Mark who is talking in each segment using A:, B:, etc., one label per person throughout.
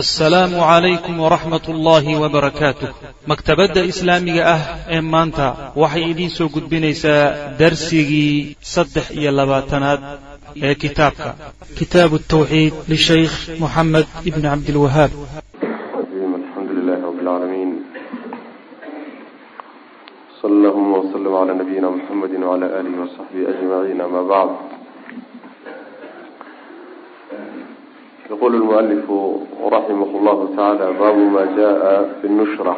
A: asalaamu calaykum waraxmat ullaahi wabarakaatuh maktabadda islaamiga ah ee maanta waxay idiin soo gudbinaysaa darsigii saddex iyo labaatanaad ee kitaabka. Kitaabu tawxiid lishaykh moxamed ibni cabdilwahaab
B: bacd yaqulu lmualifu raximah llahu tacaala baabu ma jaa fi nushra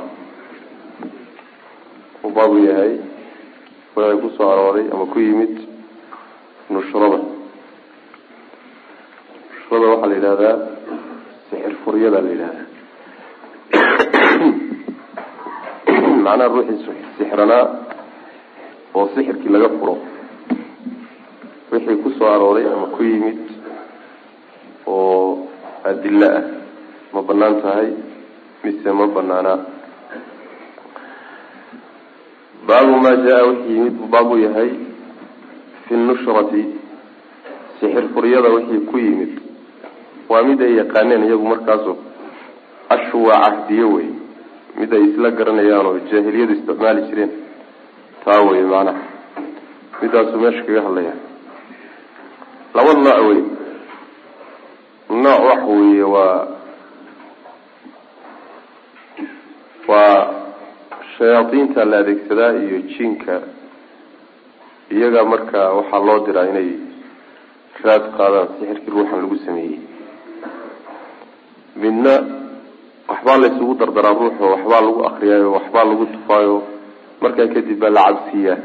B: uu baabu yahay waxay ku soo arooray ama ku yimid nushrada nushrada waxaa la yidhahdaa sixir furyada la yidhahdaa macnaha ruuxii sixranaa oo sixirkii laga furo wixii ku soo arooray ama ku yimid oo adilo ah. Ma bannaan tahay? Mise ma banaanaa baabu maa jaa wixii yimid baabu yahay fi nushrati sixir furyada wixii ku yimid. Waa mid ay yaqaaneen iyagu markaaso ashu waa cahdiyo wey mid ay isla garanayaan oo jaahiliyadu isticmaali jireen. Taa wey macnaha. Midaasuu meesha kaga hadlaya laba nooc wey nooc waxa weeye waa waa shayaadiinta la adeegsadaa iyo jinka. Iyaga marka waxaa loo diraa inay raad qaadaan sixirkii ruuxan lagu sameeyey. Midna waxbaa la isugu dardaraa ruuxo waxbaa lagu akriyaayo waxbaa lagu tufaayo. Markaa kadib baa la cabsiiyaa.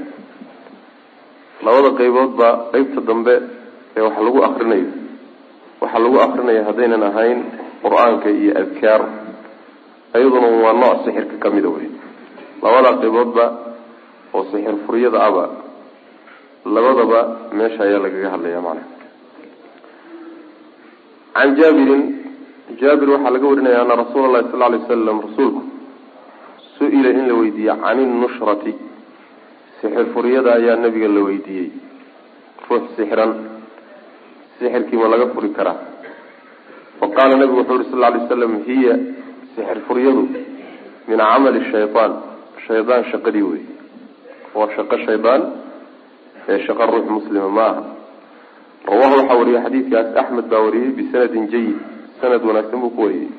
B: Labada qeyboodba qeybta dambe ee wax lagu akrinayo waxaa lagu akrinaya haddaynan ahayn qur'aanka iyo adkaar iyaduna waa nooc sixirka kamida wey labada qeyboodba oo sixir furyada aba labadaba meesha ayaa lagaga hadlaya macnaha can jaabirin jaabir waxaa laga warinaya ana rasuula allahi sal alay wasalam rasuulku su'ila in la weydiiyey can innushrati sixir furyada ayaa nabiga la weydiiyey ruux sixran sixirkii ma laga furi karaa. Fa qaala nabigu wuxuu yuri sal lay slam hiya sixir furyadu min camali shayaan shaydaan shaqadii wey waa shaqo shaydaan ee shaqo ruux muslima ma aha. Rawahu waxaa wariyey xadiidkaas axmed baa wariyey bisanadin jayid sanad wanaagsan buu ku wariyey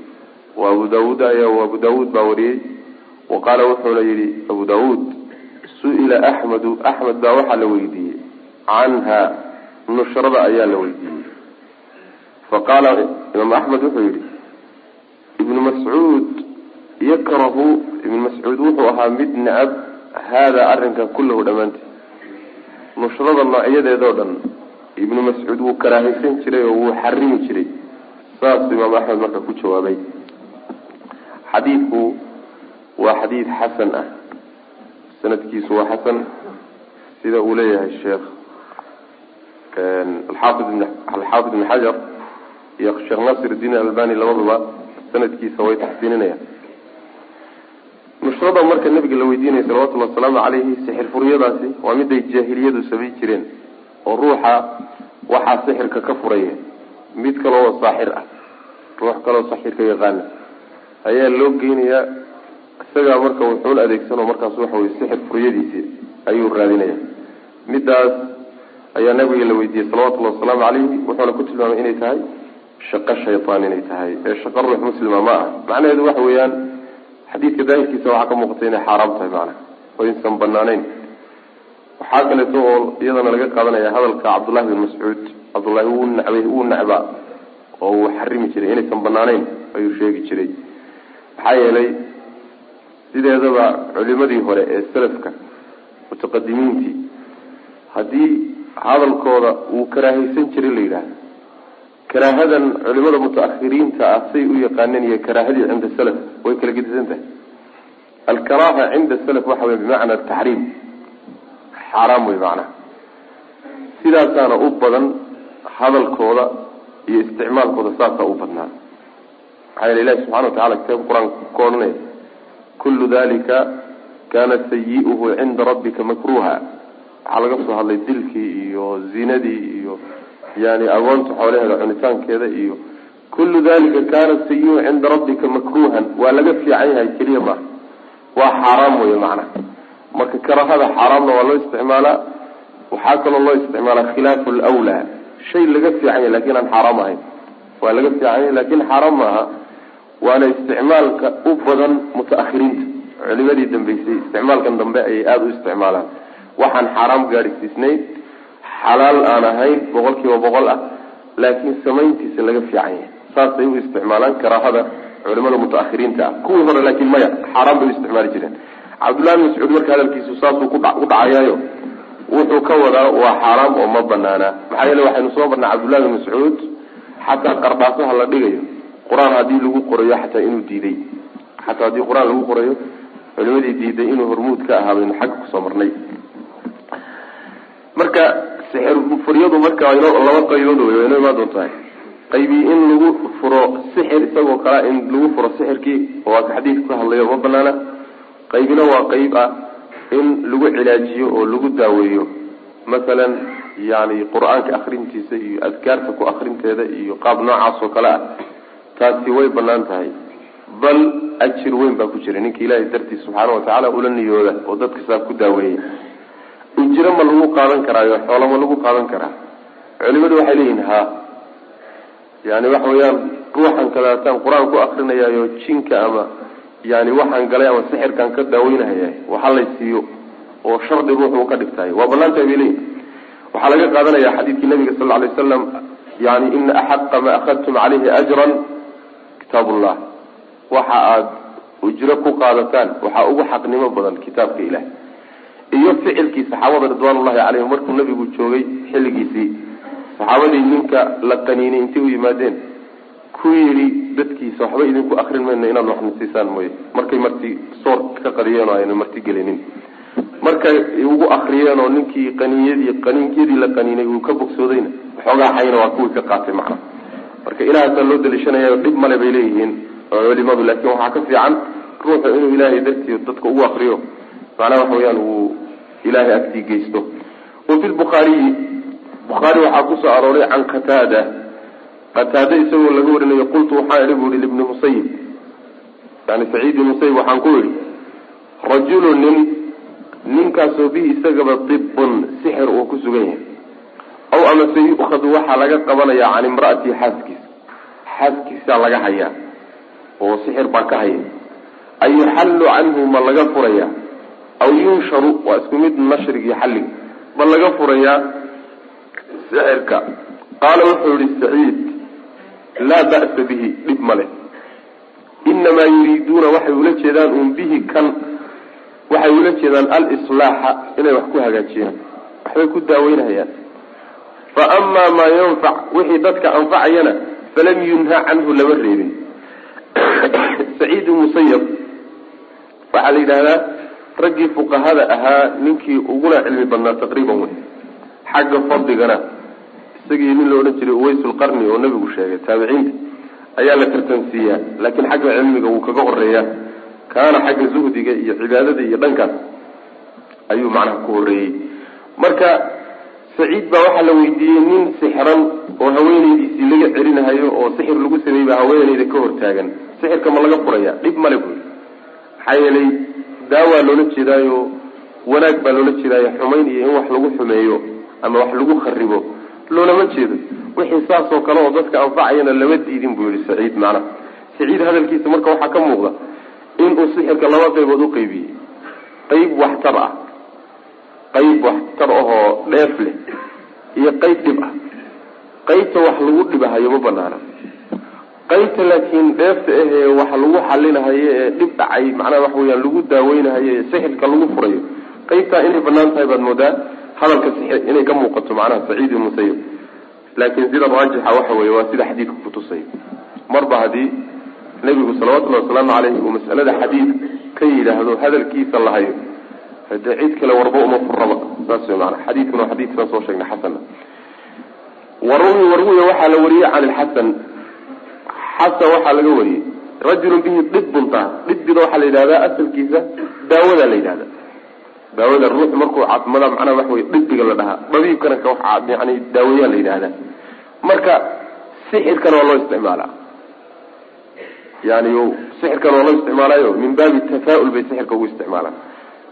B: wa abu daawuud ayaa abu daawuud baa wariyey wa qaala wuxuuna yihi abu daawuud su'ila axmedu axmed baa waxaa la weydiiyey canha nushrada ayaa la weydiiyey. Fa qaala imaam axmed wuxuu yihi ibnu mascuud yakrahu. Ibnu mascuud wuxuu ahaa mid necab haada arrinkan kullahu dhammaanteed. Nushrada noocyadeedoo dhan ibnu mascuud wuu karaahaysan jiray oo wuu xarimi jiray. Saasuu imaam axmed marka ku jawaabay. Xadiidku waa xadiid xasan ah. Sanadkiisu waa xasan. Sida uu leeyahay sheekh alxaafid ibn xajar iyo sheekh nasir diin albani labaduba sanadkiisa way taxsiininayaan nushrada marka nabiga la weydiinaya salawatullhi wasalaamu calayhi sixir furyadaasi waa miday jaahiliyadu samayn jireen oo ruuxa waxaa sixirka ka furaya. Mid kaloo saaxir ah ruux kaloo saxirka yaqaana. Ayaa loo geynayaa isagaa marka wuxuun adeegsanoo markaas waxa weye sixir furyadiisi ayuu raadinaya. Midaas ayaa nabiga la weydiiyey salawatullahi wasalaamu calayhi wuxuuna ku tilmaamay inay tahay shaqo shaytaan inay tahay. Ee shaqo ruux muslima ma ah macnaheedu waxa weeyaan xadiidka daahirkiisa waxaa ka muuqata inay xaaraam tahay macnaha oo insan waxaa kaleeto oo iyadana laga qaadanaya hadalka cabdullahi bin mascuud cabdullahi wuu nacbay wuu nacbaa oo uu xarimi jiray inaysan banaaneyn ayuu sheegi jiray. Maxaa yeelay sideedaba culimadii hore ee salafka mutaqadimiintii haddii hadalkooda uu karaahaysan jiray la yidhaahdo. Karaahadan culimada mutaahiriinta ah say u yaqaaneen iyo karaahadii cinda salaf way kala gedisan tahay. Alkaraaha cinda salaf waxa wey bimacna taxriim xaaraam wey macnaha sidaasaana u badan hadalkooda iyo isticmaalkooda saasaa u badnaa. Maxaa yeele ilahi subxana wa tacala kitaabka qur'aanka ku odhanaya kullu dalika kana sayi-uhu cinda rabbika makruha waxaa laga soo hadlay dilkii iyo zinadii iyo yani agoonta xoolaheeda cunitaankeeda iyo kullu dalika kaana sayi cinda rabbika makruhan waa laga fiican yahay keliya maaha waa xaaraam wey macnaha marka karahada xaaraamna waa loo isticmaalaa waxaa kaloo loo isticmaalaa khilaafu lwlaa shay laga fiican yahay laakiin aan xaaraam ahayn. Waa laga fiican yahay laakiin xaaraam maaha waana isticmaalka u badan mutaahiriinta culimadii dambeysay isticmaalkan dambe ayay aada u isticmaalaan waxaan xaaraam gaadhisiisnayn xalaal aan ahayn boqol kiiba boqol ah laakiin samayntiisa laga fiican yahay. Saasay u isticmaalaan karaahada culimada mutaahiriinta ah. Kuwii hore laakin maya xaaraan bay u isticmaali jireen. Cabdullahi bin mascuud marka hadalkiisu saasuu ku dhacayaayo wuxuu ka wadaa waa xaaraam oo ma banaana. Maxaa yeele waxaynu soo marnay cabdullahi bin mascuud xataa qardhaasaha la dhigayo. Qur'aan haddii lagu qorayo xataa inuu diiday. Xataa haddii qur'aan lagu qorayo culimadii diiday inuu hormuud ka ahaa baynu xagga ku soo marnay marka sixir furyadu marka laba qaybood wey wayno imaan doontahay qaybi in lagu furo sixir isagoo kalea in lagu furo sixirkii waa ka xadiidka ka hadlayo ma banaana qaybina waa qayb ah in lagu cilaajiyo oo lagu daaweeyo. Masalan yani qur'aanka akrintiisa iyo adkaarta ku akrinteeda iyo qaab noocaas oo kale ah. Taasi way bannaan tahay. Bal ajir weyn baa ku jira. Ninka ilaahay dartiis subxaana watacaala ula niyooda oo dadka saa ku daaweeya ujro ma lagu qaadan karaayo xoolo ma lagu qaadan karaa. Culimadu waxay leeyihiin ha yani waxa weeyaan ruuxan kadaataan qur'aan ku akrinayaayo jinka ama yani waxaan galay ama sixirkan ka daaweynahaya waxa siiyo oo shardi ruuxu ka dhigtahay waa bannaan tahay bay leeyihiin waxaa laga qaadanaya xadiidkii nabiga sal alay wasalam yani ina axaqa ma akhadtum caleyhi ajran kitaab waxa aada ujro ku qaadataan waxaa ugu xaqnimo badan kitaabka ilaah iyo ficilkii saxaabada ridwaanullahi caleyhim markuu nabigu joogay xilligiisii saxaabadii ninka la qaniinay intay u yimaadeen ku yidhi dadkiisa waxba idinku akrin mayno inaad waxna siisaan mooye. Markay marti soor ka qadiyeen oo ayna marti gelinin markay ugu akriyeen oo ninkii qaniinyadii qaniinyadii la qaniinay uu ka bogsoodayna waxoogaa xayna waa kuwii ka qaatay macna marka ilahaasaa loo daliishanaya dhib male bay leeyihiin culimadu laakin waxaa ka fiican ruuxu inuu ilaahay dartii dadka ugu akriyo macnaha waxa weyaan uu ilahay agtii geysto. Wa fi lbukhaariyi bukhaari waxaa ku soo arooray can qataada. Qataada isagoo laga warinayo qultu waxaan idhi bu ihi libni musayib yani saciid ibn musayib waxaan ku idhi rajulu nin ninkaasoo bihi isagaba dibun sixir uu ku sugan yahay. Aw amase yu'khadu waxaa laga qabanayaa can imra'atihi xaaskiisa. Xaaskiisaa laga hayaa oo sixir baa ka haya ayuxallu canhu ma laga furayaa aw yunsharu waa isku mid nashrigi xalliga ma laga furayaa sixirka qaala wuxuu yihi saciid laa ba'sa bihi dhib male inamaa yuriiduuna waxay ula jeedaan un bihi kan waxay ula jeedaan alislaaxa inay wax ku hagaajiyaan waxbay ku daaweynhayaan fa amaa maa yanfac wixii dadka anfacayana falam yunha canhu lama reebin saciid musayab waxaa la yidhahdaa raggii fuqahada ahaa ninkii uguna cilmi badnaa taqriiban wey xagga fadligana isagii nin la odhan jiray uwaysulqarni oo nabigu sheegay taabiciinta ayaa la tartansiiyaa. Laakiin xagga cilmiga wuu kaga horeeyaa kaana xagga zuhdiga iyo cibaadada iyo dhankaas ayuu macnaha ku horeeyey marka saciid baa waxaa la weydiiyey nin sixran oo haweenaydiisii laga celinahayo oo sixir lagu sameeyey baa haweenayda ka hortaagan. Sixirka ma laga furaya dhib male buy maxaa yeelay daawaa loola jeedaayo wanaag baa loola jeedaayo xumayn iyo in wax lagu xumeeyo ama wax lagu kharibo loolama jeedo. Wixii saas oo kale oo dadka anfacayana lama diidin buu yihi saciid macnaha saciid hadalkiisa marka waxaa ka muuqda inuu sixirka laba qaybood uqaybiyey qayb waxtar ah qayb waxtar ahoo dheef leh iyo qayb dhib ah. Qaybta wax lagu dhibahayo ma banaana qaybta laakiin dheefta ahee wax lagu xalinahayo ee dhib dhacay macnaha waxa weyaan lagu daaweynahayo ee sixirka lagu furayo qaybtaa inay bannaan tahay baad moodaa hadalka sixir inay ka muuqato macnaha saciid musayib laakiin sida raajixa waxa weye waa sida xadiidka kutusay marba haddii nebigu salawatullahi wasalaamu caleyhi uu mas'alada xadiid ka yidhaahdo hadalkiisa lahayo hade cid kale warba uma furaba. Saas wey maana xadiidkuna waa xadiidkan soo sheegnay xasana warwi warwiya waxaa la wariyey can ilxasan xasan waxaa laga wariyey. Rajulun bihi dhibbunta dhibbida waxaa la yidhahdaa asalkiisa daawada la yidhahda daawada ruux markuu caafimaada macnaha waxa wey dhibiga la dhahaa. Dabiibkana yani daaweyaa la yidhahdaa marka sixirkana waa loo isticmaalaa. Yani sixirkan oo loo isticmaalayo min baabi tafaa-ul bay sixirka ugu isticmaalaan.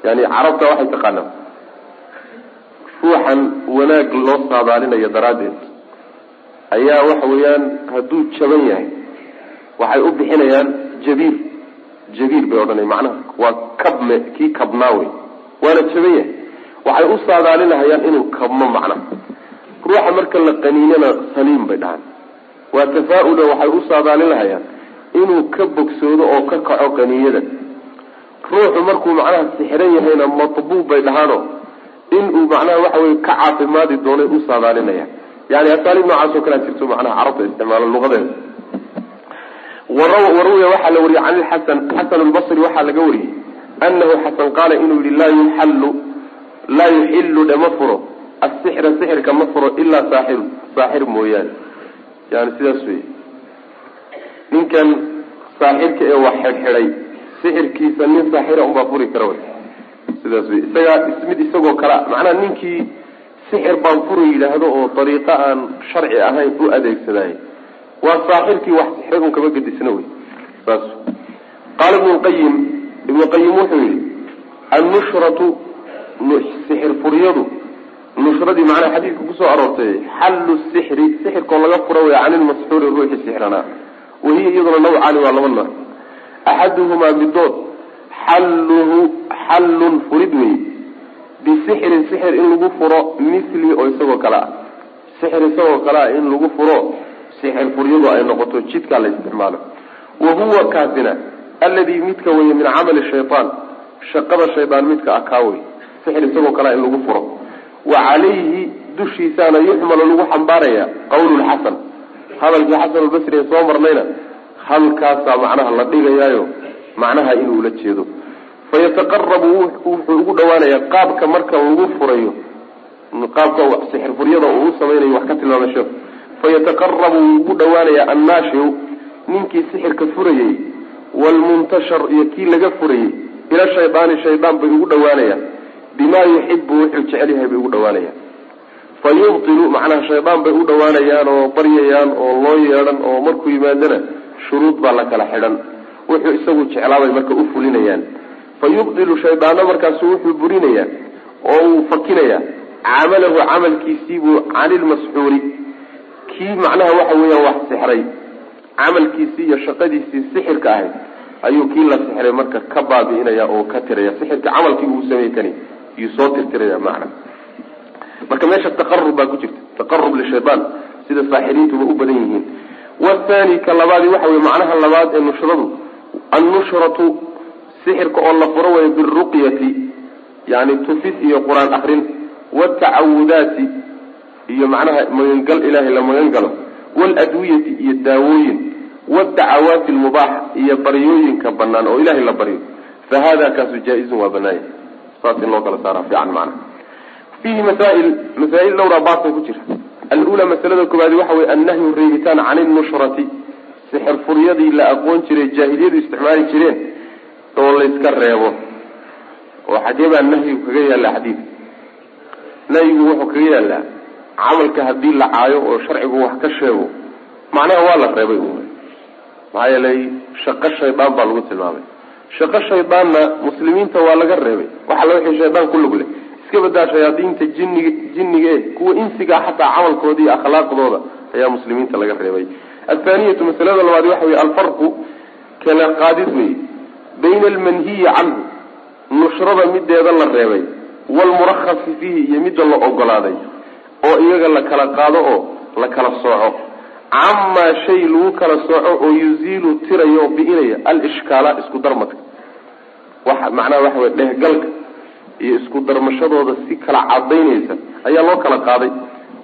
B: Yani carabta waxay taqaanaa ruuxan wanaag loo saadaalinayo daraaddeed ayaa waxa weeyaan hadduu jaban yahay waxay u bixinayaan jabiir. Jabiir bay odhanay macnaha waa kabme kii kabnaa wey waana jaban yahay waxay u saadaalinahayaan inuu kabmo macnaha. Ruuxa marka la qaniinana saliim bay dhahaan. Waa tafaa-ula waxay u saadaalinahayaan inuu ka bogsoodo oo ka kaco qaniiyada ruuxu markuu macnaha sixiran yahayna matbuub bay dhahaano inuu macnaha waxa weye ka caafimaadi doonay u saadaalinayaan. Yani asaaliib noocaas oo kalea jirto macnaha carabta isticmaalo luqadeeda waruwiya waxaa la wariyey can ilxasan xasan lbasri waxaa laga wariyey. Anahu xasan qaala inuu yihi laa yuxallu laa yuxilu dhe ma furo. Asixra sixirka ma furo ilaa saaxiru saaxir mooyaane. Yani sidaas wey ninkan saaxirka ee wax xidhxidhay sixirkiisa nin saaxira unbaa furi kara wey. Sidaas wey isagaa mid isagoo kalea macnaha ninkii sixir baan furi yidhaahdo oo dariiqo aan sharci ahayn u adeegsadaay waa saaxirkii wax sixray un gedisna wey saas qaala ibnu qayim wuxuu yihi annushratu sixir furyadu nushradii macnaha xadiidka ku soo aroortay xallu sixri sixirkoo laga fura wey can ilmasxuuri ruuxii sixranaa wahiya iyaduna nawcaani waa laba nooc. Axaduhumaa midood xalluhu xallun furid wey bisixrin sixir in lagu furo mithli oo isagoo kale ah. Sixir isagoo kale ah in lagu furo sixir furyadu ay noqoto jidkaa la isticmaalo. Wa huwa kaasina alladii midka weye min camali shayaan shaqada shaydaan midka ah kaa wey sixir isagoo kalea in lagu furo. Wa calayhi dushiisaana yuxmalu lagu xambaaraya qawlu lxasan hadalkii xasan albasri ee soo marnayna halkaasaa macnaha la dhigayaayo macnaha inuu la jeedo. Fayataqarabu wuxuu ugu dhawaanayaa qaabka marka lagu furayo qaabka sixir furyada uu u samaynayo wax ka tilmaamay fayataqarabu wuu ugu dhawaanayaa annaashiu ninkii sixirka furayey waalmuntashar iyo kii laga furayey ila shaydaani shaydaan bay ugu dhawaanayaan bimaa yuxibu wuxuu jecel yahay bay ugu dhawaanayaan fa yubtilu macnaha shaydaan bay u dhawaanayaan oo baryayaan oo loo yeedhan oo markuu yimaadana shuruud baa la kala xidhan wuxuu isagu jeclaabay marka u fulinayaan fa yubdilu shaydaano markaasu wuxuu burinayaa oo uu fakinayaa camalahu camalkiisiibuu cani lmasxuuri kii macnaha waxa weeyaan wax sixray camalkiisii iyo shaqadiisii sixirka ahayd ayuu kii la sixray marka ka baabi'inaya oo ka tiraya. Sixirka camalkii uu samey kani iyuu soo tirtiraya macna marka meesha taqarub baa ku jirta taqarub lishayaan sida saaxiriintuba u badan yihiin. Wathani ka labaadi waxa weye macnaha labaad ee nushradu annushratu sixirka oo la furo wayo biruqyati yani tufis iyo qur'aan akrin watacawudaati iyo macnaha magangal ilaahay la magan galo iyo daawooyin wadacawaati almubaax iyo baryooyinka banaan oo ilahay la baryo. Fa hada kaasu jaa-izun waa banaaya saas in loo kala saara fiican macnaha fiihi masaail masaa-il dhowraa baasa ku jira. Alula masalada koobaadi waxa weye annahyu reebitaan can innushrati sixir furyadii la aqoon jiray jaahiliyadu isticmaali jireen oo layska reebo. Oo xagee baa nahyigu kaga yaallaa xadiid nahyigu wuxuu kaga yaallaa camalka haddii la caayo oo sharcigu wax ka sheego macnaha waa la reebay maxaa yeelay shaqo shaydaan baa lagu tilmaamay. Shaqo shaydaanna muslimiinta waa laga reebay. Waxa la wixii shaydaan ku lug leh. Iska badaa shayaadiinta jinniga jinniga e kuwa insigaa xataa camalkooda iyo akhlaaqdooda ayaa muslimiinta laga reebay. Athaaniyatu masalada labaad waxa weye alfarqu kala qaadid wey bayna almanhiyi canhu nushrada mideeda la reebay waalmurakhasi fiihi iyo midda la ogolaaday oo iyaga la kala qaado oo la kala sooco. Camaa shay lagu kala sooco oo yuziilu tiraya oo bi'inaya alishkaala isku darmadka. Waxa macnaha waxa wey dhehgalka iyo isku darmashadooda si kala cadaynaysa ayaa loo kala qaaday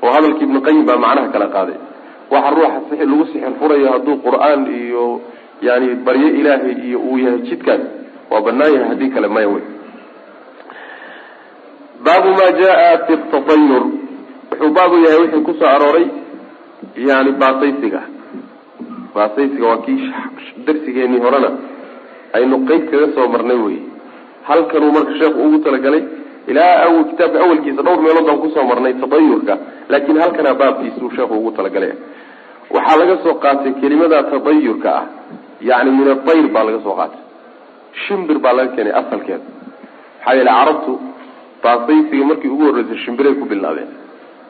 B: oo hadalkii ibnu qayim baa macnaha kala qaaday. Waxa ruuxa lagu sixir furayo hadduu qur'aan iyo yani baryo ilaahay iyo uu yahay jidkaas waa banaan yahay haddii kale maya wey baabu ma jaa fi tatayur wuxuu baabu yahay wixii ku soo arooray yani baasaysiga baasaysiga waa kii darsigeenii horena aynu qeyb kaga soo marnay wey halkanuu marka sheekhu ugu talagalay ilaa kitaabka awalkiisa dhowr meelood baan ku soo marnay tadayurka laakiin halkanaa baabkiisuu sheekhu ugu talagalay. Waxaa laga soo qaatay kelimada tadayurka ah yani min adayr baa laga soo qaatay. Shimbir baa laga keenay asalkeeda. Maxaa yeele carabtu baasaysiga markii ugu horreysay shimbiray ku bilaabeen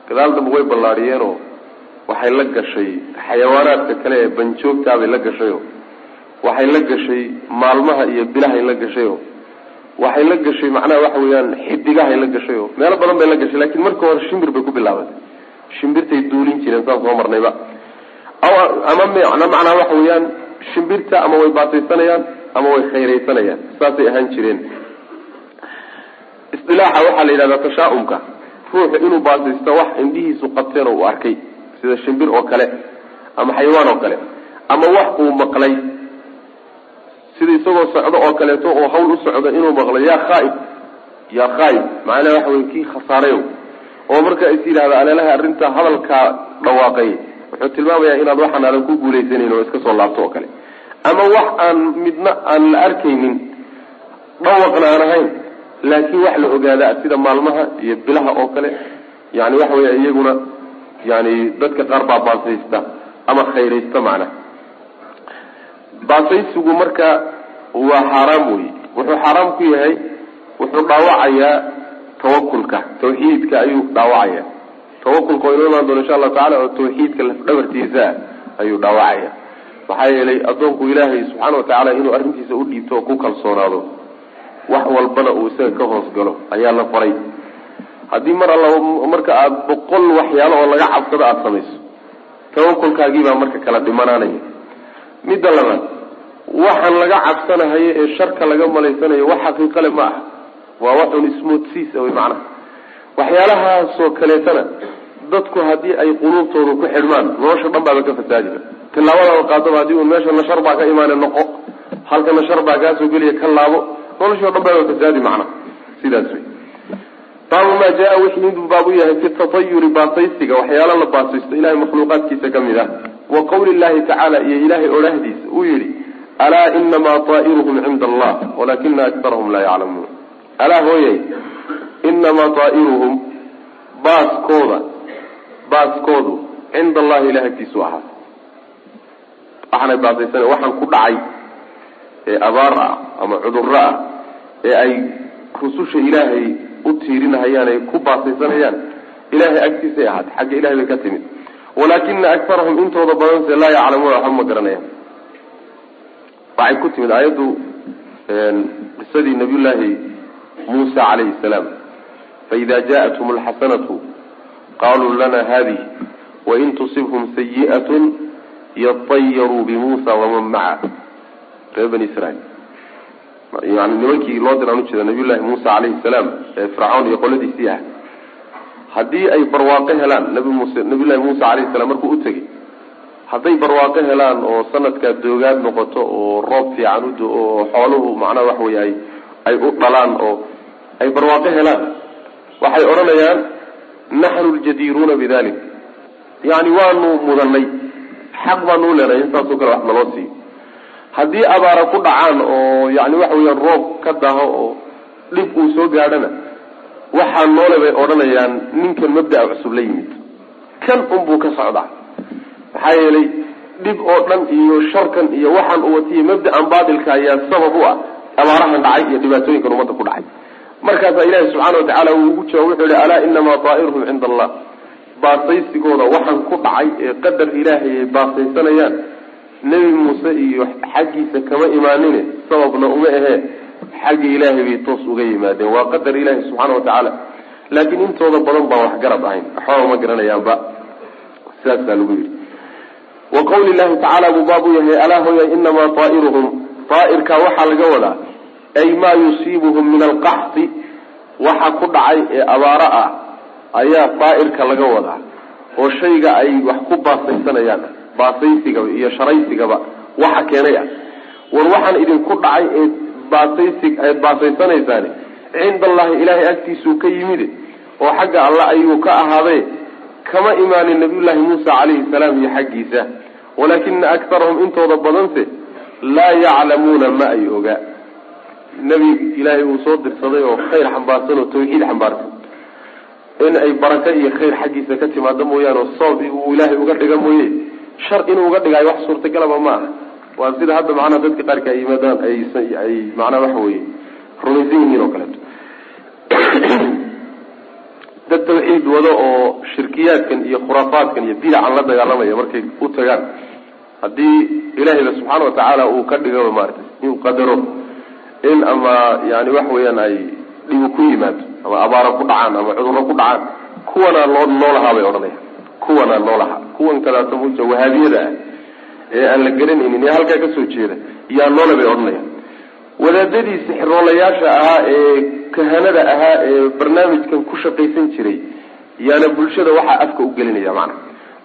B: gadaal dambe way ballaadhiyeenoo waxay la gashay xayawaanaadka kale ee banjoogtaabay la gashayo waxay la gashay maalmaha iyo bilahay la gashayo waxay la gashay macnaha waxa weeyaan xidigahay la gashayo meelo badan bay la gashay laakiin marka hore shimbir bay ku bilaabatay shimbirtay duulin jireen saan soo marnayba. Ama macnaha waxa weeyaan shimbirta ama way baasaysanayaan ama way khayraysanayaan saasay ahaan jireen. Isdilaaxa waxaa la yidhahdaa tashaa-umka ruuxu inuu baasaysto wax indhihiisu qabteen oo uu arkay sida shimbir oo kale ama xayawaan oo kale ama wax uu maqlay. Sida isagoo socdo oo kaleeto oo hawl u socdo inuu maqlo yaa khaaib yaa khaaib macnaha waxa wey kii khasaarayo oo marka is yidhahda aleelaha arrinta hadalkaa dhawaaqay. Wuxuu tilmaamayaa inaad waxaan aadan ku guulaysanayn oo iska soo laabto oo kale. Ama wax aan midna aan la arkaynin dhawaqna aan ahayn laakiin wax la ogaada sida maalmaha iyo bilaha oo kale yani waxa weya iyaguna yani dadka qaar baa baasaysta ama khayraysta macnaha baasaysigu marka waa xaaraam wey wuxuu xaaraam ku yahay wuxuu dhaawacayaa tawakulka tawxiidka ayuu dhaawacaya tawakulka waa inoo imaan doona insha allahu tacala oo tawxiidka lafdhabartiisa ah ayuu dhaawacaya maxaa yeelay addoonku ilaahay subxaana watacaala inuu arrintiisa u dhiibto oo ku kalsoonaado wax walbana uu isaga ka hoos galo ayaa la faray haddii mar alla marka aada boqol waxyaalo oo laga cabsado aada samayso tawakulkaagiibaa marka kala dhimanaanaya. Midda labaad waxaan laga cabsanahayo ee sharka laga malaysanayo wax xaqiiqale ma ah waa waxun ismoodsiisa wey macnaha. Waxyaalahaasoo kaleetana dadku haddii ay quluubtooda ku xidhmaan nolosha dhan baaba ka fasaadi kara tilaabadaaba qaadaba haddii un meesha nashar baa ka imaane noqo. Halka nashar baa kaasoo geliya ka laabo noloshii o dhan baaba fasaadi macnaha sidaas wey baabu maa jaa wixii miduu baab yahay fi tatayuri baasaysiga waxyaala la baasaysto ilahay makhluuqaadkiisa ka mid ah. Wa qawli llahi tacaala iyo ilahay odhahdiisa uu yihi alaa inamaa taa'iruhum cinda allah walakina aktarahum laa yaclamuun. Alaa hooyay inamaa taa'iruhum baaskooda baaskoodu cinda allahi ilahay agtiisu ahaa. Waxaanay baasaysana waxaan ku dhacay ee abaar ah ama cudurro ah ee ay rususha ilaahay u tiirinahayaan ay ku baasaysanayaan ilahay agtiisay ahaatay. Xagga ilahay bay ka timid. Walakina aktarahum intooda badanse laa yaclamuuna waxba ma garanayaan. Waxay ku timid aayaddu qisadii nabiyullaahi muusa calayhi salaam. Faida jaaءathum alxasanatu qaluu lana hadih wain tusibhum sayi'at yatayaruu bimuusa waman maca reer bani israiil yani nimankii loo diraan ujeeda nabiyullahi muusa calayhi salaam ee fircawn iyo qoladiisii ah haddii ay barwaaqo helaan nabi muuse nabiyullahi muusa calayhi salaam markuu u tegey hadday barwaaqo helaan oo sanadkaa doogaad noqoto oo roob fiican udo oo xooluhu macnaha waxa wey ay u dhalaan oo ay barwaaqo helaan waxay odhanayaan naxnu ljadiiruuna bidalik yani waanu mudanay xaq baanu u leenahay intaasoo kale wax naloo siiyo haddii abaara ku dhacaan oo yani waxa weeyaan roob ka daho oo dhib uu soo gaadhana waxaa noole bay odhanayaan ninkan mabda'a cusub la yimid. Kan unbuu ka socdaa. Maxaa yeelay dhib oo dhan iyo sharkan iyo waxaan u watiya mabda'an baatilka ayaa sabab u ah abaarahan dhacay iyo dhibaatooyinkan ummadda ku dhacay. Markaasaa ilaahi subxaana watacaala uu ugu jawaab wuxuu yihi alaa inamaa daa'iruhum cinda allah. Baasaysigooda waxaan ku dhacay ee qadar ilaahay ay baasaysanayaan nebi muuse iyo xaggiisa kama imaanine sababna uma ahee xagga ilaahay bay toos uga yimaadeen. Waa qadar ilaahi subxaana watacaala laakiin intooda badan baan wax garab ahayn. Waxbaba ma garanayaanba. Sidaasaa lagu yidhi. Wa qawli llahi tacaala buu baab yahay alaa hooya inamaa daa'iruhum daa'irkaa waxaa laga wadaa ay maa yusiibuhum min alqaxti. Waxa ku dhacay ee abaaro ah ayaa daa'irka laga wadaa oo shayga ay wax ku baasaysanayaan baasaysigaba iyo sharaysigaba waxa keenay ah. War waxaan idinku dhacay ee baasaysi eed baasaysanaysaan cinda allahi ilaahay agtiisuu ka yimide oo xagga alla ayuu ka ahaadee kama imaanin nabiyullaahi muusa calayhi salaam iyo xaggiisa. Walaakina aktarahum intooda badanse laa yaclamuuna ma ay ogaa nebi ilaahay uu soo dirsaday oo khayr xambaarsan oo tawxiid xambaarsan. In ay baraka iyo khayr xaggiisa ka timaado mooyaane oo sabab uu ilaahay uga dhiga mooye shar inuu uga dhigaayo wax suurtagalaba ma aha waa sida hadda macnaha dadka qaarka ay yimaadaan ay macnaha waxa weye rumaysan yihiin oo kaleeto. Dad tawxiid wado oo shirkiyaadkan iyo khuraafaadkan iyo bidacan la dagaalamaya markay u tagaan haddii ilaahayba subxaana watacaala uu ka dhigaba maarata inuu qadaro in ama yani waxa weeyaan ay dhibu ku yimaado ama abaaro ku dhacaan ama cudurro ku dhacaan kuwanaa loo noolahaa bay odhanaya kuwanaa noolahaa kuwan kadaata muja wahaabiyada ah ee aan la garanaynin ee halkaa ka soo jeeda yaa noole bay odhanaya wadaadadii sixiroolayaasha ahaa ee kahanada ahaa ee barnaamijkan ku shaqaysan jiray yaana bulshada waxaa afka u gelinaya macana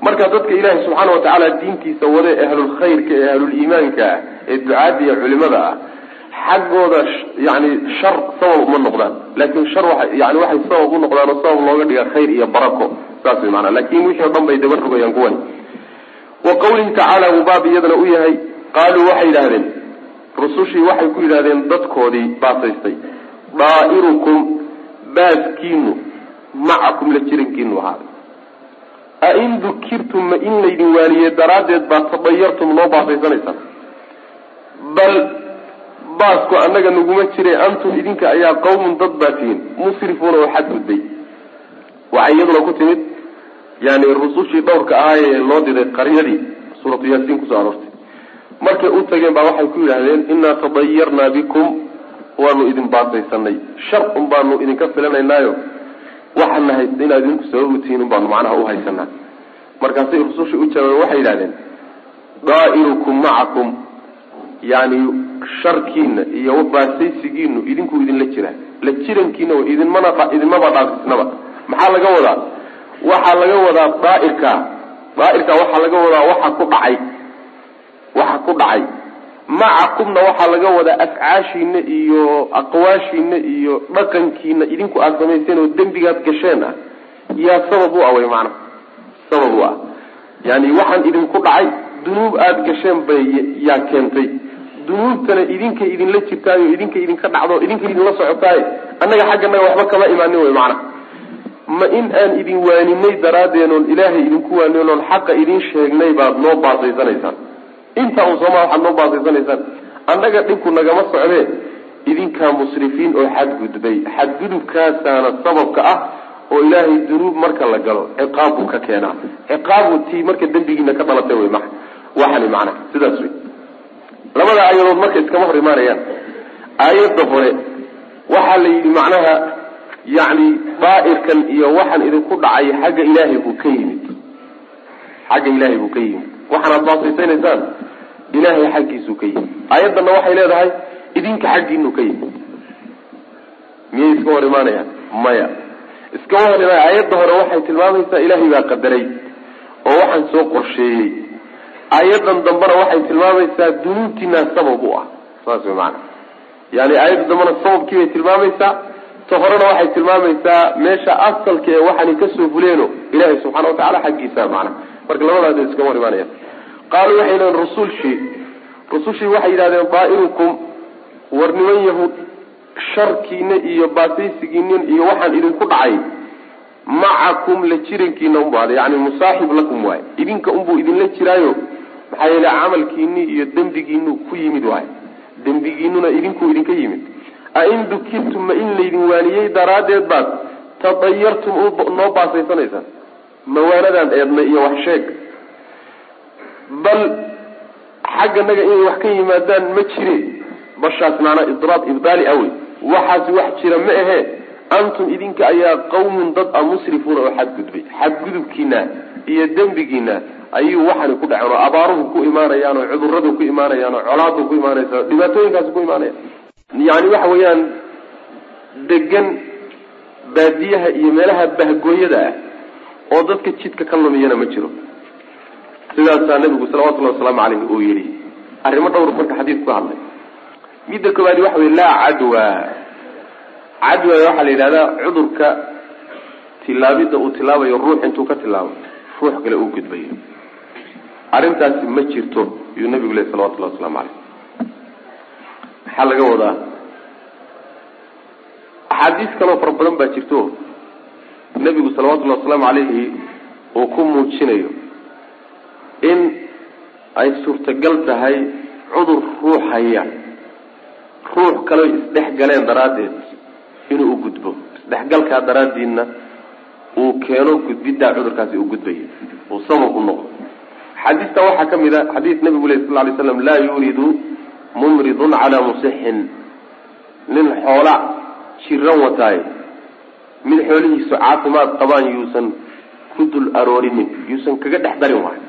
B: marka dadka ilaahay subxaana watacaala diintiisa wade ahlulkhayrka ee ahluliimaanka ah ee ducaada iyo culimada ah xaggooda yani shar sabab uma noqdaan. Laakin shar waa yani waxay sabab u noqdaan oo sabab looga dhiga khayr iyo barako saas way maanaa laakiin wixii o dhan bay daba rogayaan kuwani. Wa qawlihi tacaala uu baab iyadana u yahay qaaluu waxay yidhahdeen rusushii waxay ku yidhahdeen dadkoodii baasaystay daa'irukum baaskiinu macakum la jirankiinu ahaada ain dukirtum ma in laydin waaliye daraaddeed baa tadayartum noo baasaysanaysaan bal baasku annaga naguma jire antum idinka ayaa qawmun dad baa tihiin musrifuuna oo xadgudbay waxay iyaduna ku timid yani rusushii dhowrka ahaayee loo diray qaryadii suuratu yaasiin ku soo aroortay. Markay u tageen baa waxay ku yidhaahdeen innaa tadayarnaa bikum waanu idin baasaysanay shar un baanu idinka filanaynaayo. Haysta inaad idinku sabab u tihiin un baanu macnaha u haysanaa. Markaasay rusushii u jawaabeen waxay yidhahdeen daa'irukum macakum. Yani sharkiina iyo baasaysigiinu idinku idinla jiraa la jirankiina idinmana idinmaba dhaafisnaba. Maxaa laga wadaa waxaa laga wadaa daairka. Daairka waxaa laga wadaa waxa ku dhacay. Waxa ku dhacay. Macakumna waxaa laga wadaa afcaashiina iyo aqwaashiina iyo dhaqankiina idinku aad samayseen oo dembigaad gasheen ah. Yaa sabab u ah wey maanaa sabab u ah. Yani waxaan idinku dhacay dunuub aada gasheen bay yaa keentay. Dunuubtana idinka idinla jirtaayo idinka idinka dhacdo idinka idinla socotaaye annaga xagganaga waxba kama imaanin wey macana ma in aan idin waaninay daraadeen oon ilaahay idinku waanin xaqa idin sheegnay baad noo baasaysanaysaan intaa un sooma waxaad noo baasaysanaysaan annaga dhinku nagama socdee idinkaa musrifiin oo xadgudbay xadgudubkaasaana sababka ah oo ilaahay dunuub marka la galo ciqaabbuu ka keenaa. Ciqaabu tii marka dembigiina ka dhalatay wey maa waxani macana sidaas wey labada aayadood marka iskama hor imaanayaan aayadda hore waxaa la yidhi macnaha yacni daa'irkan iyo waxaan idinku dhacay xagga ilaahay buu ka yimid. Xagga ilaahay buu ka yimid. Waxaanaad baasaysanaysaan ilaahay xaggiisuu ka yimid. Aayaddanna waxay leedahay idinka xaggiinuu ka yimid. Miyay iska hor imaanayaan? Maya. Iskama hor imaanaya aayadda hore waxay tilmaamaysaa ilaahay baa qadaray oo waxaan soo qorsheeyey. Aayaddan dambena waxay tilmaamaysaa dunuubtiinaa sabab u ah. Saas way maana yani aayadda dambena sababkii bay tilmaamaysaa ta horena waxay tilmaamaysaa meesha asalka ee waxaani ka soo fuleeno ilahay subxana watacala xaggiisa macna. Marka labadaas iskama hor imaanayaan qaaluu waxay yidhahdeen rusulshii rusushii waxay yidhahdeen daa'irukum war niman yahuud sharkiina iyo baasaysigiinin iyo waxaan idinku dhacay. Macakum la jirankiina unbu ada yani musaaxib lakum waaye. Idinka unbuu idinla jiraayo maxaa yeele camalkiini iyo dembigiinu ku yimid waay dembigiinuna idinkuu idinka yimid ain dukirtum ma in laydin waaniyey daraaddeed baad? Tadayartum noo baasaysanaysaan mawaanadaan eednay iyo wax sheeg. Bal xagganaga inay wax ka yimaadaan ma jire. Bashaas maanaa idraab ibdaali awey waxaasi wax jira ma ahee antum idinka ayaa qawmun dad a musrifuuna oo xadgudbay. Xadgudubkiina iyo dembigiina ayuu waxani ku dhaceen oo abaaruhu ku imaanayaan oo cuduradu ku imaanayaan oo colaadu ku imaanaysa dhibaatooyinkaasi ku imaanaya yani waxa weeyaan degan baadiyaha iyo meelaha bahgooyada ah oo dadka jidka ka lumiyana ma jiro. Sidaasaa nabigu salawatullahi wasalaamu caleyh uu yihi arrimo dhowr marka xadiidku ka hadlay. Midda koobaadi waxa wey laa cadwa. Cadwa waxaa la yidhahdaa cudurka tilaabidda uu tilaabayo ruux intuu ka tilaabo ruux kale uu gudbayo. Arrintaasi ma jirto yuu nabigu leh salawatullahi waslamu caleyh maxaa laga wadaa. Axaadiis kaloo fara badan baa jirto. Nebigu salawatullahi wasalaamu calayhi uu ku muujinayo in ay suurtagal tahay cudur ruux haya ruux kaleo isdhex galeen daraaddeed inuu u gudbo. Isdhexgalkaa daraaddiidna uu keeno gudbiddaa cudurkaasi uu gudbayo uu sabab u noqdo. Xadiista waxaa ka mid a xadiis nabigu leh sal lay slam laa yuridu mumridun calaa musixin. Nin xoola jiran wataaye mid xoolihiisu caafimaad qabaan yuusan ku dul aroorinin yuusan kaga dhex darin waay.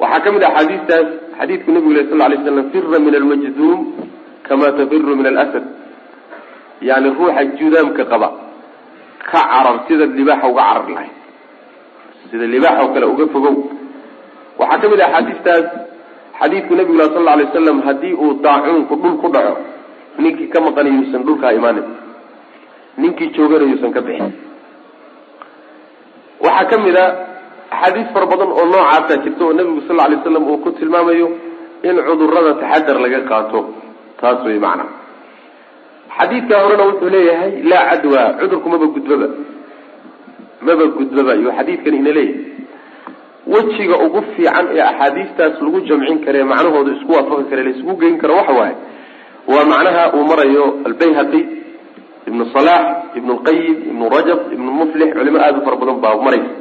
B: Waxaa ka mid ah axaadiistaas xadiidku nabigu leh sal lay slam fira min almajduum kama tafiru min alasad. Yani ruuxa judaamka qaba ka carar sida libaaxa uga carar lahay sida libaax oo kale uga fogow. Waxaa ka mid ah axaadiistaas xadiidku nabigu lah sal la alay waslam haddii uu daacuunku dhul ku dhaco ninkii ka maqanay yuusan dhulkaa imaanin ninkii joogana yuusan ka bixin. Waxaa ka mid a axaadiis fara badan oo noocaasa jirta oo nabigu sal lay slam uu ku tilmaamayo in cudurrada taxadar laga qaato taas wey macna. Xadiidkaa horena wuxuu leeyahay laa cadwa cudurku maba gudbaba maba gudbaba iyo xadiidkan ina leeyahay wejiga ugu fiican ee axaadiistaas lagu jamcin kare macnahooda isku waafaqi kare la isugu geyn karo waxa waaye waa macnaha uu marayo albayhaqi ibnu salax ibnu lqayim ibnu rajab ibnu muflix culimo aada u fara badan baa maraysa.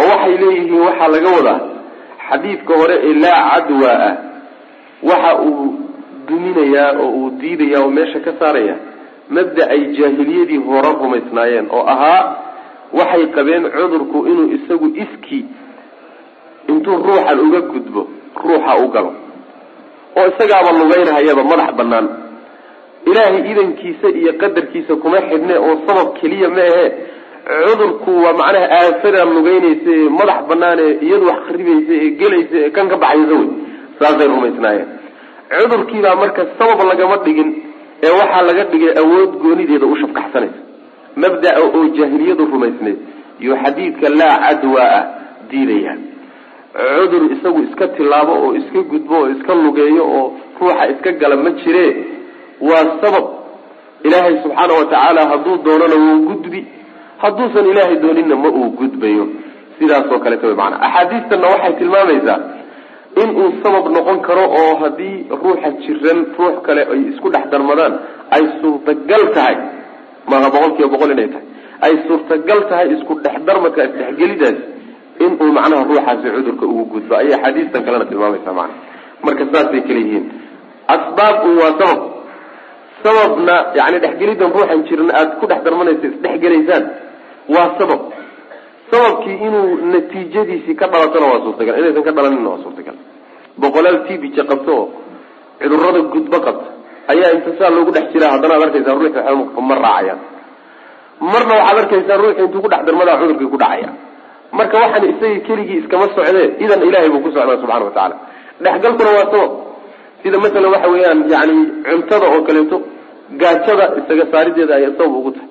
B: Oo waxay leeyihiin waxaa laga wadaa xadiidka hore ee laa cadwa ah waxa uu duminayaa oo uu diidayaa oo meesha ka saaraya mabda ay jaahiliyadii hore rumaysnaayeen oo ahaa waxay qabeen cudurku inuu isagu iski intuu ruuxan uga gudbo ruuxa u galo. Oo isagaaba lugeynhayaba madax banaan ilaahay idankiisa iyo qadarkiisa kuma xidhne oo sabab keliya ma ahe. Cudurku waa macnaha aafada lugeynaysa ee madax banaan iyadu wax kharibaysa ee gelaysa ee kan ka baxaysa wey. Saasay rumaysnaayeen. Cudurkiibaa marka sabab lagama dhigin ee waxaa laga dhigay awood goonideeda u shafkaxsanaysa. Mabdaa oo jaahiliyadu rumaysnayd. Iyo xadiidka laa cadwa ah diidaya cudur isagu iska tilaabo oo iska gudbo oo iska lugeeyo oo ruuxa iska gala ma jire. Waa sabab ilaahay subxaana wa tacaala hadduu doonana wuu gudbi. Hadduusan ilaahay dooninna ma uu gudbayo. Sidaasoo kaleeta way maanaa axaadiistanna waxay tilmaamaysaa in uu sabab noqon karo oo haddii ruuxa jiran ruux kale ay isku dhex darmadaan ay suurtagal tahay. Maaha boqol kiiba boqol inay tahay. Ay suurtagal tahay isku dhex darmadka isdhexgelidaas in uu macnaha ruuxaasi cudurka ugu gudbo ayay axaadiistan kalena tilmaamaysaa macana marka saasay kala yihiin. Asbaab un waa sabab. Sababna yani dhexgelidan ruuxan jiran aada ku dhex darmanaysa isdhexgelaysaan waa sabab. Sababkii inuu natiijadiisii ka dhalatona waa suurtagal. Inaysan ka dhalanina waa suurtagal. Boqolaal t b j qabto cudurrada gudbo qabta ayaa inta saa loogu dhex jiraa haddana ad arkaysaa ruuxi ma raacayaan. Marna waxaad arkaysaa ruuxi intuu ku dhex darmadaa cudurkii ku dhacaya marka waxaan isagii keligii iskama socdee idan ilahay buu ku socdaa subxana wa tacaala. Dhexgalkuna waa sabab sida masalan waxa weeyaan yani cuntada oo kaleeto gaajada isaga saarideeda ayay sabab ugu tahay.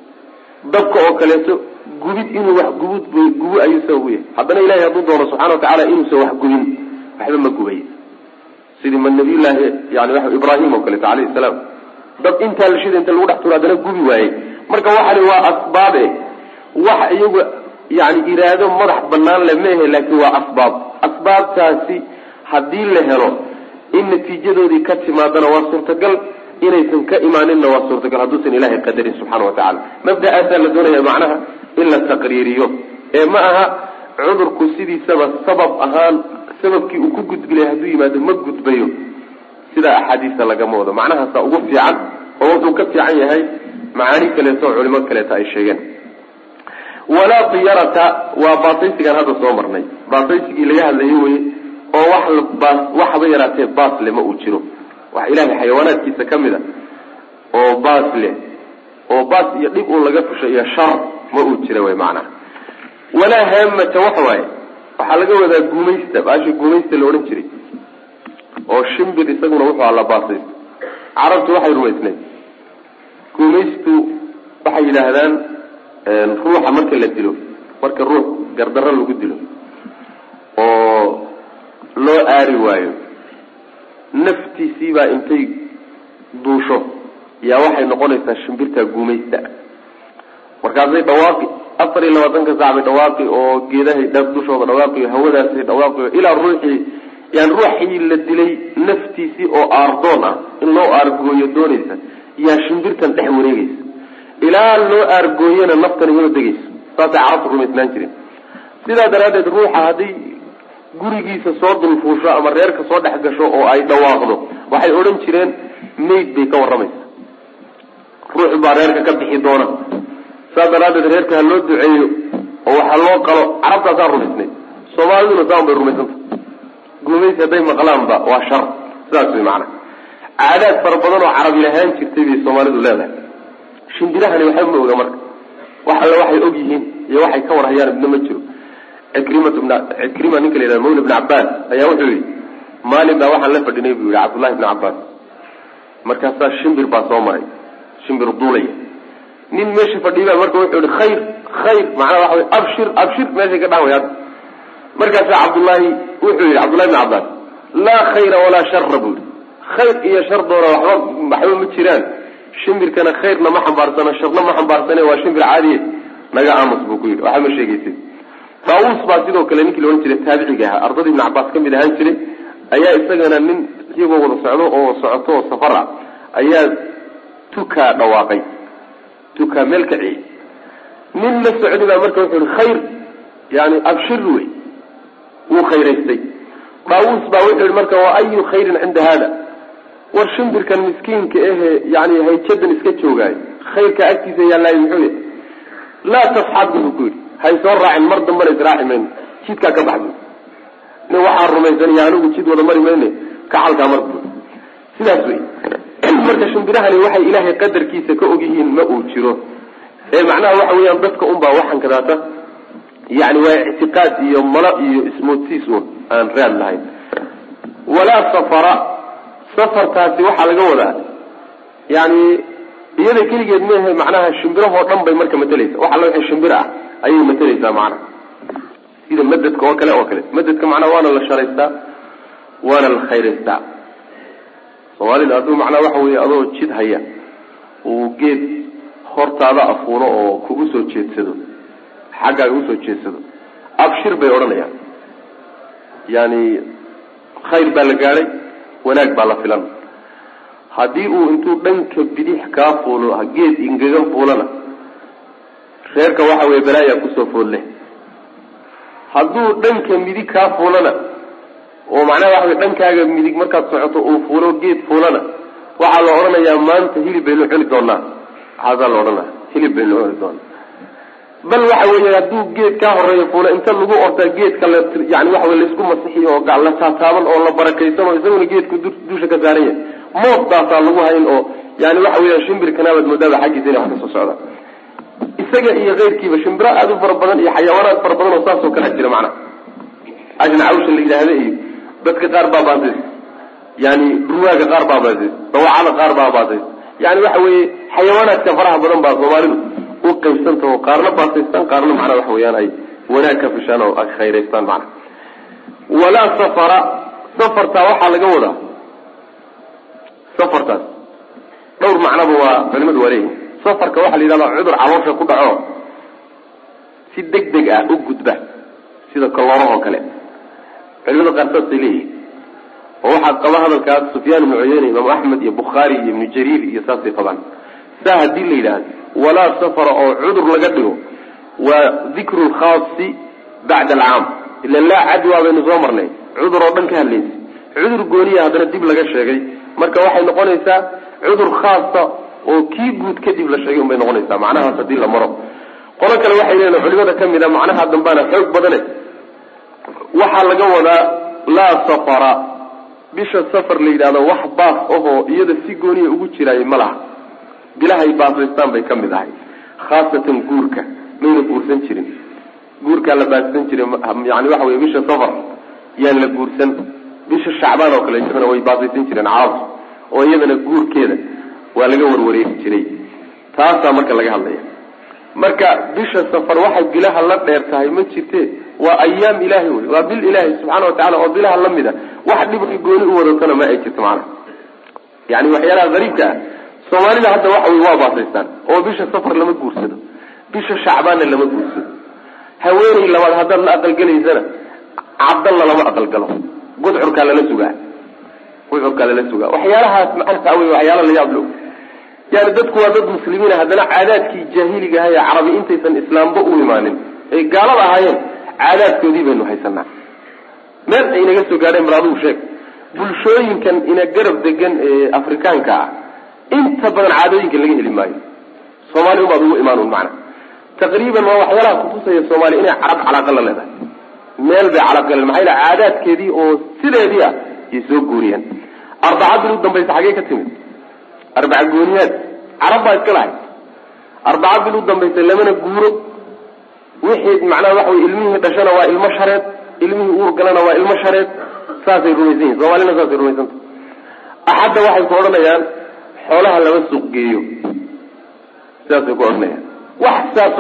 B: Dabka oo kaleeto gubid inuu wax gubud gubo ayuu sabab u yahay haddana ilahay hadduu doono subxana wa tacaala inuusan wax gubin waxba ma gubay. Sidii ma nabiyullaahi yani waa ibraahim oo kaleeto alayhi salaam. Dab intaa la shida inta lagu dhex turo haddana gubi waayey marka waxani waa asbaabe. Wax iyagu yani iraado madax banaan le maehe laakiin waa asbaab. Asbaabtaasi haddii la helo in natiijadoodii ka timaadana waa suurtagal inaysan ka imaaninna waa suurtagal hadduusan ilaahay qadarin subxana wa tacala mabda-aasaa la doonaya macnaha in la taqriiriyo. Ee ma aha cudurku sidiisaba sabab ahaan sababkii uu ku gudbilay hadduu yimaado ma gudbayo. Sidaa axaadiista lagama wado macnahaasa ugu fiican oo wuxuu ka fiican yahay macaani kaleeto culimo kaleeto ay sheegeen walaa diyarata waa baasaysigaan hadda soo marnay. Baasaysigii laga hadlayo wey oo wax waxba yaraatee baas le ma uu jiro. Wax ilaahay xayawaanaadkiisa ka mid a oo baas leh oo baas iyo dhib uu laga fushay iyo shar ma uu jira wey macnaha. Walaa haamata waxa waaye waxaa laga wadaa guumaysta baasha guumaysta la odhan jiray oo shimbir isaguna wuxuu alla baasaysta carabtu waxay rumaysnayd. Guumaystu waxay yidhaahdaan ruuxa marka la dilo marka ruux gardarro lagu dilo oo loo aari waayo naftiisiibaa intay duusho yaa waxay noqonaysaa shimbirtaa guumaysta. Markaasay dhawaaqi afar iyo labaatanka saac bay dhawaaqi oo geedahay dha dushooda dhawaaqi hawadaasay dhawaaqi ilaa ruuxii yani ruuxii la dilay naftiisii oo aardoon ah in loo aargooyo doonaysa yaa shimbirtan dhex wareegaysa ilaa loo aargooyana naftan iyoo degaysa saasay carabtu rumaysnaan jireen sidaa daraaddeed ruuxa hadday gurigiisa soo dulfuusho ama reerka soo dhex gasho oo ay dhawaaqdo waxay odhan jireen mayd bay ka warramaysa. Ruuxu baa reerka ka bixi doona. Saas daraaddeed reerka ha loo duceeyo oo waxa loo qalo carabtaasaa rumaysnay soomaaliduna saan bay rumaysanta gumaysi hadday maqlaanba waa shar. Sidaas way macana caadaad fara badan oo carabi lahaan jirtay bay soomaalidu leedahay shimbirahani waxba ma oga marka. Wax alle waxay og yihiin iyo waxay ka warhayaan ibna ma jiro. Cikrima ninka la yidhahda mawla ibn cabbaas ayaa wuxuu yihi maalin baa waxaan la fadhinay buu yihi cabdullahi ibn cabbaas. Markaasaa shimbir baa soo maray shimbir duulaya. Nin meesha fadhiibaa marka wuxuu yihi khayr khayr macnaha waxa wey abshir abshir meeshay ka dhahan way hadda markaasaa cabdullaahi wuxuu yihi cabdullahi ibn cabbaas laa khayra walaa shara buu yihi khayr iyo shar doona waxba waxba ma jiraan shimbirkana khayrna ma xambaarsana sharna ma xambaarsane waa shimbir caadiye naga aamus buu ku yidhi. Waxa ma sheegaysa daawuus baa sidoo kale ninkii la odhan jiray taabiciga ahaa. Ardadii ibn cabbaas ka mid ahaan jiray ayaa isagana nin iyagoo wada socdo oo socoto oo safar ah ayaa tukaa dhawaaqay. Tukaa meel kaciyey nin la socday baa marka wuxuu yihi khayr yani abshir wey wuu khayraystay. Daawuus baa wuxuu yihi marka wa ayu khayrin cinda hada war shimbirkan miskiinka ehe yani hayjadan iska joogaayo khayrka agtiisa yaallaayo muxuu laa tasxabu buu ku yidhi. Hay soo raacin mar dambana israaci mayno jidkaa ka baxdo. Nin waxaa rumaysanaya anigu jid wada mari mayne kacalkaa mar bu sidaas wey. Marka shimbirahani waxay ilaahay qadarkiisa ka og yihiin ma uu jiro. Ee macnaha waxa weeyaan dadka unbaa waxan kadaata yani waa ictiqaad iyo malo iyo ismoodsiis un aan raad lahayn. Walaa safara safartaasi waxaa laga wadaa. Yani iyada keligeed mehe macnaha shimbirahoo dhan bay marka matalaysa. Wax alla wixii shimbir ah ayay matalaysaa macnaha sida madadka oo kale oo kale. Madadka macnaha waana la sharaystaa waana la khayraystaa. Soomaalida hadduu macnaha waxa weeye adoo jid haya uu geed hortaada afuulo oo kugu soo jeedsado xaggaaga u soo jeedsado abshir bay odhanayaan. Yani khayr baa la gaadhay wanaag baa la filan. Haddii uu intuu dhanka bidix kaa fuulo geed ingegan fuulana reerka waxa weye balaayaa ku soo foodle hadduu dhanka midig kaa fuulana oo macnaha waxa wey dhankaaga midig markaad socoto uu fuulo geed fuulana waxaa la odhanayaa maanta hilib baynu cuni doonaa. Waxaasaa la odhanaya hilib baynu cuni doonaa bal waxa weeye hadduu geed kaa horreeya fuula inta lagu ortaa geedka la yani waxa wey la isku masixiyo oo la taataaban oo la barakaysan oo isaguna geedku dusha ka saaran yahay. Moodaasaa lagu hayn oo yani waxa weya shimbirkanaabaad moodaaba xaggiisa wax ka soo socda. Isaga iyo keyrkiiba shimbiro aada u fara badan iyo xayawaanaad fara badan oo saasoo kalea jira macnaha ajna cawsha la yidhaahda iyo dadka qaar baa baasays yani ruwaaga qaar baa baasays dawacada qaar baa baasays yani waxa weeye xayawaanaadka faraha badan baa soomaalidu u qaybsanta qaarna baasaystaan qaarna macnaa waxa weeyaan ay wanaag ka fishaan oo ay khayraystaan macna. Walaa safara safartaa waxaa laga wadaa. Safartaas. Dhowr macnaba waa culimadu waa leeyihiin safarka waxaa la yidhahdaa cudur caloosha ku dhaco. Si deg deg ah u gudba sida kaloorahoo kale. Culimada qaar saasay leeyihiin oo waxaa qaba hadalkaas sufyaan ibnu cuyeyne imaamu axmed iyo bukhaari iyo ibnu jariir iyo saasay qabaan saa haddii la yidhaahdo walaa safara oo cudur laga dhigo waa dikru lkhaasi bacda alcaam. Ila laa cadwa baynu soo marnay. Cudur oo dhan ka hadlaysa. Cudur gooniya haddana dib laga sheegay. Marka waxay noqonaysaa cudur khaasa oo kii guud kadib la sheegay unbay noqonaysaa. Macnahaas haddii la maro. Qolo kale waxay leeyihiin culimada ka mid a macnaha dambaana xoog badane. Waxaa laga wadaa laa safara. Bisha safar la yidhahdo wax baas ahoo iyada si gooniya ugu jiraayay ma laha bilahay baasaystaan bay ka mid ahay khaasatan guurka. Mayna guursan jirin. Guurkaa la baassan jiray yani waxa wey bisha safar yaan la guursan. Bisha shacbaan oo kale iyadana way baasaysan jireen carabtu oo iyadana guurkeeda waa laga warwareegi jiray. Taasaa marka laga hadlaya. Marka bisha safar waxay bilaha la dheer tahay ma jirte waa ayaam ilaahi wey waa bil ilaahi subxaana watacala oo bilaha la mid a wax dhibki gooni u wadatana ma ay jirto macnaha yani waxyaalaha gariibka ah soomaalida hadda waxa wey waa baasaystaan oo bisha safar lama guursado bisha shacbaanna lama guursado. Haweeney labaad haddaad la aqalgelaysana cabdalla lama aqalgalo. Gudcurkaa lala sugaa. Gudcurkaa lala sugaa. Waxyaalahaas macantaa wey waxyaala la yaab yani dadku waa dad muslimiina haddana caadaadkii jaahiliga aha ee carabi intaysan islaamba u imaanin ay gaalada ahaayeen caadaadkoodii baynu haysanaa meel ay inaga soo gaadheen bal adugu sheeg bulshooyinkan ina garab degan ee afrikaanka ah inta badan caadooyinkan laga heli maayo. Soomaali ubaad ugu imaan un macna. Taqriiban waa waxyaalaha kutusaya soomaaliya inay carab calaaqa la leedahay. Meel bay calaqgaleen maxaa yila caadaadkeedii oo sideedii ah yay soo guuriyeen arbaca bil u dambaysa xagee ka timid. Arbaca gooniyaad. Carab baa iska lahay. Arbaca bil u dambaysa lamana guuro. Wixii macnaha waxa wey ilmihii dhashana waa ilmo shareed. Ilmihii uur galana waa ilmo shareed. Saasay rumaysan yihiin soomaalina saasay rumaysanta axadda waxay ku odhanayaan xoolaha lama suuq geeyo. Sidaasay ku saas